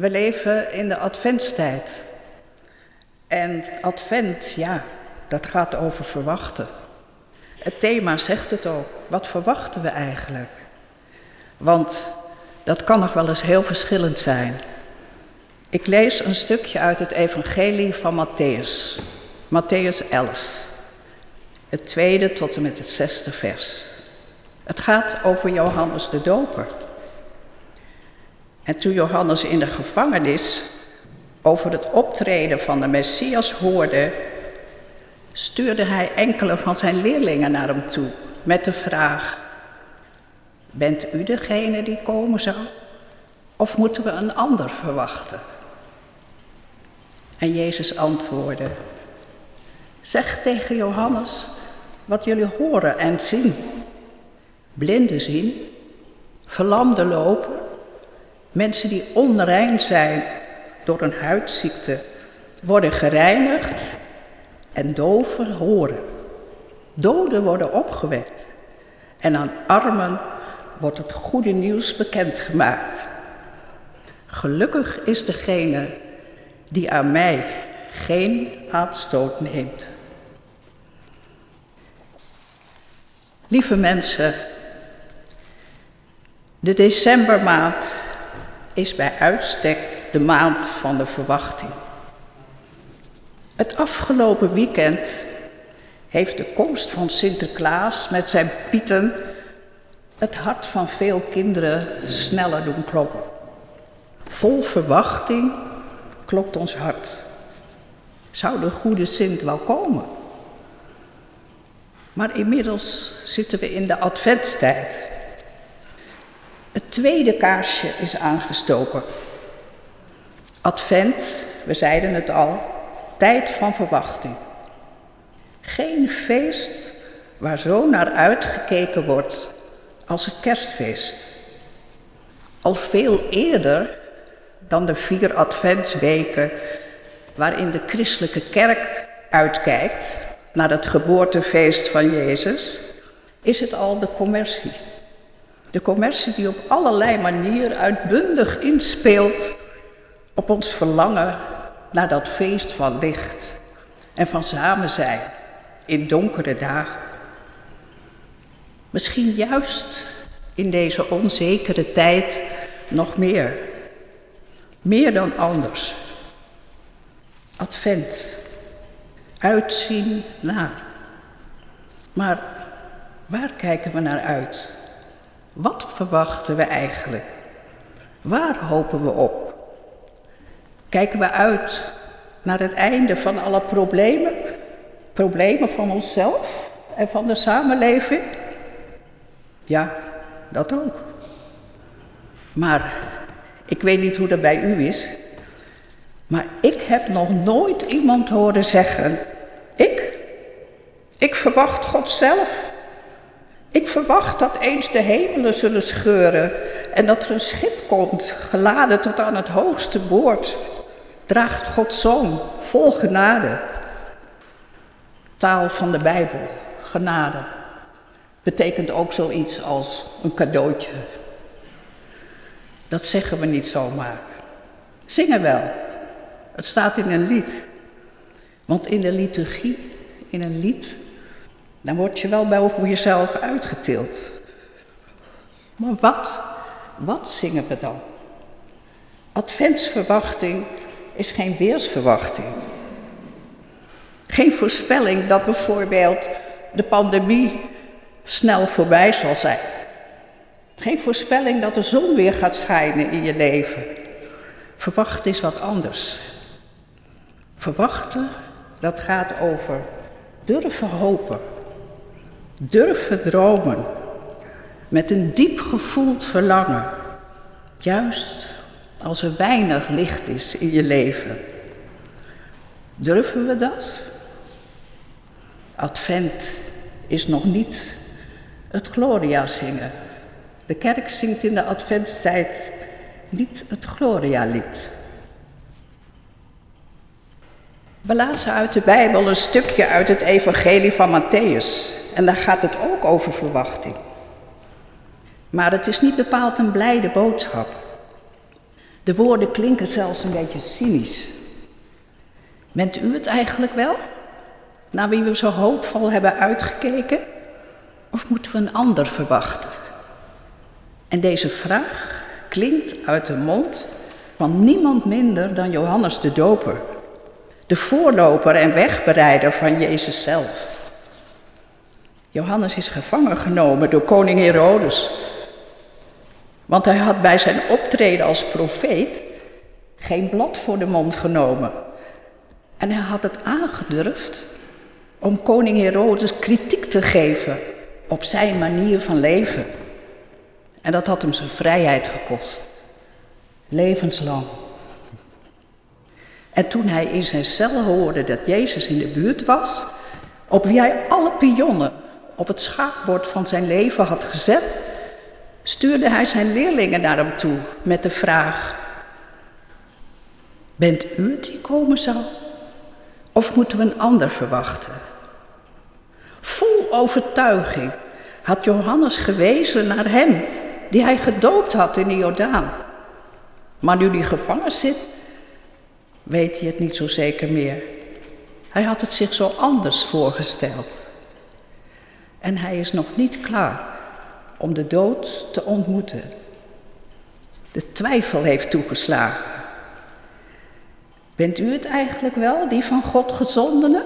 We leven in de adventstijd. En advent, ja, dat gaat over verwachten. Het thema zegt het ook. Wat verwachten we eigenlijk? Want dat kan nog wel eens heel verschillend zijn. Ik lees een stukje uit het Evangelie van Matthäus, Matthäus 11, het tweede tot en met het zesde vers. Het gaat over Johannes de Doper. En toen Johannes in de gevangenis over het optreden van de Messias hoorde, stuurde hij enkele van zijn leerlingen naar hem toe met de vraag: Bent u degene die komen zou? Of moeten we een ander verwachten? En Jezus antwoordde: Zeg tegen Johannes wat jullie horen en zien. Blinden zien, verlamden lopen, mensen die onrein zijn door een huidziekte worden gereinigd en doven horen. Doden worden opgewekt en aan armen wordt het goede nieuws bekendgemaakt. Gelukkig is degene die aan mij geen aanstoot neemt. Lieve mensen, de decembermaand is bij uitstek de maand van de verwachting. Het afgelopen weekend heeft de komst van Sinterklaas met zijn pieten het hart van veel kinderen sneller doen kloppen. Vol verwachting klopt ons hart. Zou de goede Sint wel komen? Maar inmiddels zitten we in de adventstijd. Het tweede kaarsje is aangestoken. Advent, we zeiden het al, tijd van verwachting. Geen feest waar zo naar uitgekeken wordt als het kerstfeest. Al veel eerder dan de vier adventsweken waarin de christelijke kerk uitkijkt naar het geboortefeest van Jezus, is het al de commercie. De commercie die op allerlei manieren uitbundig inspeelt op ons verlangen naar dat feest van licht en van samen zijn in donkere dagen. Misschien juist in deze onzekere tijd nog meer. Meer dan anders. Advent. Uitzien naar. Maar waar kijken we naar uit? Wat verwachten we eigenlijk? Waar hopen we op? Kijken we uit naar het einde van alle problemen? Problemen van onszelf en van de samenleving? Ja, dat ook. Maar ik weet niet hoe dat bij u is. Maar ik heb nog nooit iemand horen zeggen: Ik? Ik verwacht God zelf. Ik verwacht dat eens de hemelen zullen scheuren en dat er een schip komt, geladen tot aan het hoogste boord. Draagt Gods zoon, vol genade. Taal van de Bijbel, genade, betekent ook zoiets als een cadeautje. Dat zeggen we niet zomaar. Zingen wel. Het staat in een lied. Want in de liturgie, in een lied, dan word je wel boven jezelf uitgetild. Maar wat, wat zingen we dan? Adventsverwachting is geen weersverwachting. Geen voorspelling dat bijvoorbeeld de pandemie snel voorbij zal zijn. Geen voorspelling dat de zon weer gaat schijnen in je leven. Verwachten is wat anders. Verwachten, dat gaat over durven hopen. Durven dromen. Met een diep gevoeld verlangen. Juist als er weinig licht is in je leven. Durven we dat? Advent is nog niet het Gloria zingen. De kerk zingt in de adventstijd niet het Gloria-lied. We lazen uit de Bijbel een stukje uit het Evangelie van Matthäus. En daar gaat het ook over verwachting. Maar het is niet bepaald een blijde boodschap. De woorden klinken zelfs een beetje cynisch. Bent u het eigenlijk wel? Naar wie we zo hoopvol hebben uitgekeken? Of moeten we een ander verwachten? En deze vraag klinkt uit de mond van niemand minder dan Johannes de Doper, de voorloper en wegbereider van Jezus zelf. Johannes is gevangen genomen door koning Herodes, want hij had bij zijn optreden als profeet geen blad voor de mond genomen. En hij had het aangedurfd om koning Herodes kritiek te geven op zijn manier van leven. En dat had hem zijn vrijheid gekost. Levenslang. En toen hij in zijn cel hoorde dat Jezus in de buurt was, op wie hij alle pionnen op het schaakbord van zijn leven had gezet, stuurde hij zijn leerlingen naar hem toe met de vraag: Bent u het die komen zal? Of moeten we een ander verwachten? Vol overtuiging had Johannes gewezen naar hem, die hij gedoopt had in de Jordaan. Maar nu hij gevangen zit, weet hij het niet zo zeker meer. Hij had het zich zo anders voorgesteld. En hij is nog niet klaar om de dood te ontmoeten. De twijfel heeft toegeslagen. Bent u het eigenlijk wel, die van God gezondene?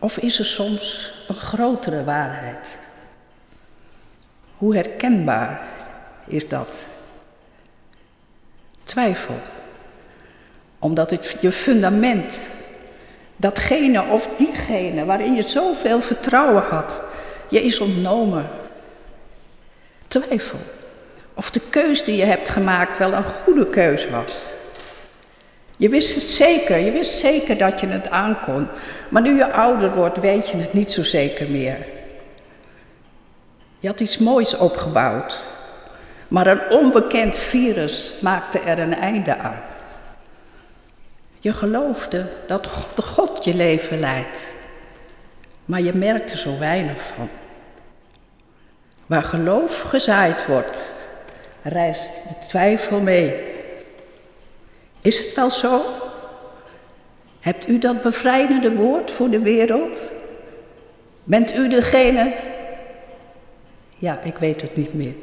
Of is er soms een grotere waarheid? Hoe herkenbaar is dat? Twijfel. Omdat het je fundament, datgene of diegene waarin je zoveel vertrouwen had, je is ontnomen. Twijfel. Of de keus die je hebt gemaakt wel een goede keus was. Je wist het zeker, je wist zeker dat je het aankon. Maar nu je ouder wordt, weet je het niet zo zeker meer. Je had iets moois opgebouwd, maar een onbekend virus maakte er een einde aan. Je geloofde dat God, God je leven leidt, maar je merkte zo weinig van. Waar geloof gezaaid wordt, reist de twijfel mee. Is het wel zo? Hebt u dat bevrijdende woord voor de wereld? Bent u degene? Ja, ik weet het niet meer.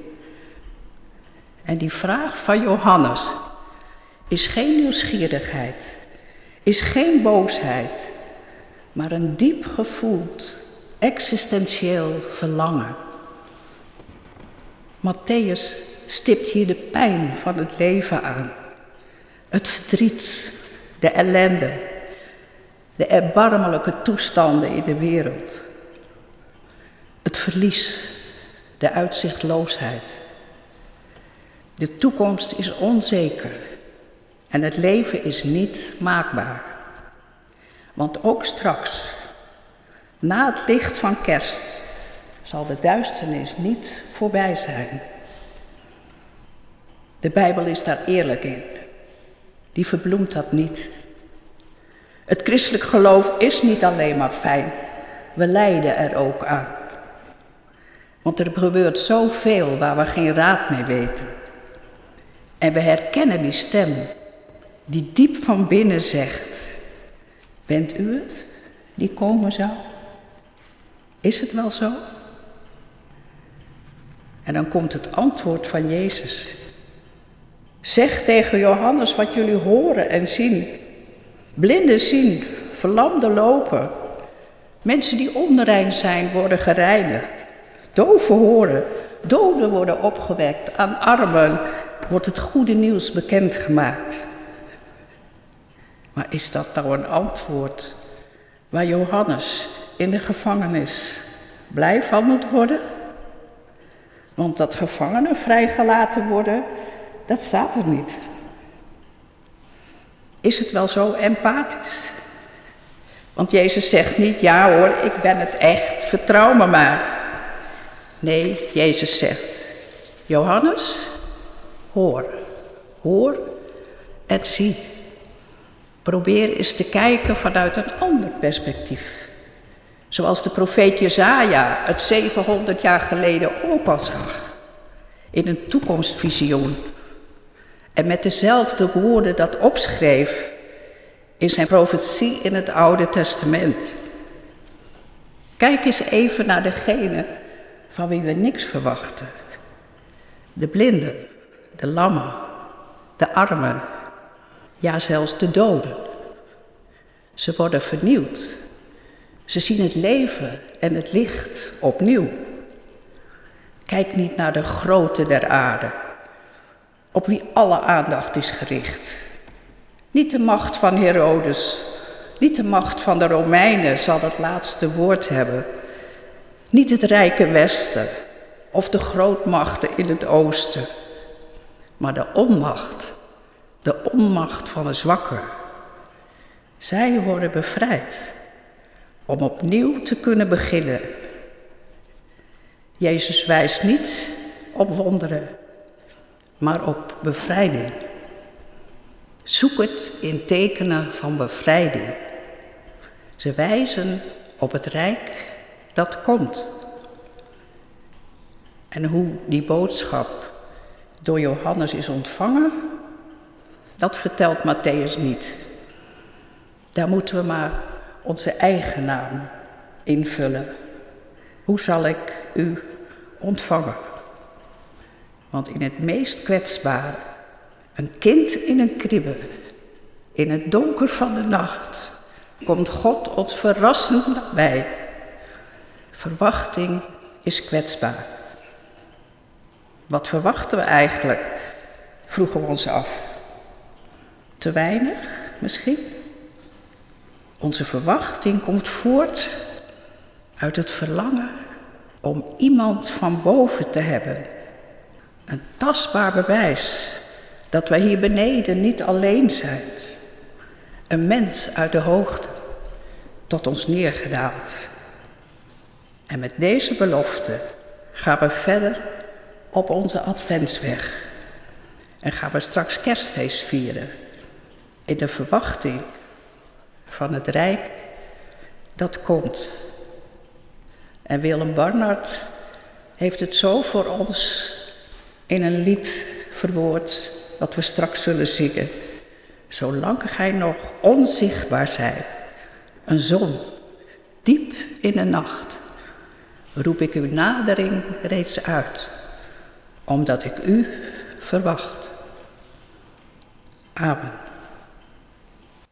En die vraag van Johannes is geen nieuwsgierigheid, is geen boosheid, maar een diep gevoeld, existentieel verlangen. Matthäus stipt hier de pijn van het leven aan. Het verdriet, de ellende, de erbarmelijke toestanden in de wereld. Het verlies, de uitzichtloosheid. De toekomst is onzeker en het leven is niet maakbaar. Want ook straks, na het licht van kerst, zal de duisternis niet voorbij zijn. De Bijbel is daar eerlijk in. Die verbloemt dat niet. Het christelijk geloof is niet alleen maar fijn, we lijden er ook aan. Want er gebeurt zoveel waar we geen raad mee weten. En we herkennen die stem die diep van binnen zegt: Bent u het die komen zou? Is het wel zo? En dan komt het antwoord van Jezus. Zeg tegen Johannes wat jullie horen en zien. Blinden zien, verlamden lopen. Mensen die onrein zijn worden gereinigd. Doven horen, doden worden opgewekt. Aan armen wordt het goede nieuws bekendgemaakt. Maar is dat nou een antwoord waar Johannes in de gevangenis blij van moet worden? Want dat gevangenen vrijgelaten worden, dat staat er niet. Is het wel zo empathisch? Want Jezus zegt niet, ja hoor, ik ben het echt, vertrouw me maar. Nee, Jezus zegt, Johannes, hoor, hoor en zie. Probeer eens te kijken vanuit een ander perspectief. Zoals de profeet Jezaja het 700 jaar geleden ook zag. In een toekomstvisioen. en met dezelfde woorden dat opschreef in zijn profetie in het Oude Testament. Kijk eens even naar degene van wie we niks verwachten. De blinden, de lammen, de armen, ja zelfs de doden. Ze worden vernieuwd. Ze zien het leven en het licht opnieuw. Kijk niet naar de grote der aarde, op wie alle aandacht is gericht. Niet de macht van Herodes, niet de macht van de Romeinen zal het laatste woord hebben. Niet het rijke Westen of de grootmachten in het Oosten, maar de onmacht, de onmacht van de zwakker. Zij worden bevrijd om opnieuw te kunnen beginnen. Jezus wijst niet op wonderen, maar op bevrijding. Zoek het in tekenen van bevrijding. Ze wijzen op het rijk dat komt. En hoe die boodschap door Johannes is ontvangen, dat vertelt Matthäus niet. Daar moeten we maar onze eigen naam invullen. Hoe zal ik u ontvangen? Want in het meest kwetsbare, een kind in een kribbe, in het donker van de nacht, komt God ons verrassend nabij. Verwachting is kwetsbaar. Wat verwachten we eigenlijk? Vroegen we ons af. Te weinig misschien? Onze verwachting komt voort uit het verlangen om iemand van boven te hebben. Een tastbaar bewijs dat wij hier beneden niet alleen zijn. Een mens uit de hoogte tot ons neergedaald. En met deze belofte gaan we verder op onze adventsweg. En gaan we straks kerstfeest vieren. In de verwachting van het Rijk dat komt. En Willem Barnard heeft het zo voor ons in een lied verwoord dat we straks zullen zingen. Zolang gij nog onzichtbaar zijt, een zon, diep in de nacht, roep ik uw nadering reeds uit, omdat ik u verwacht. Amen.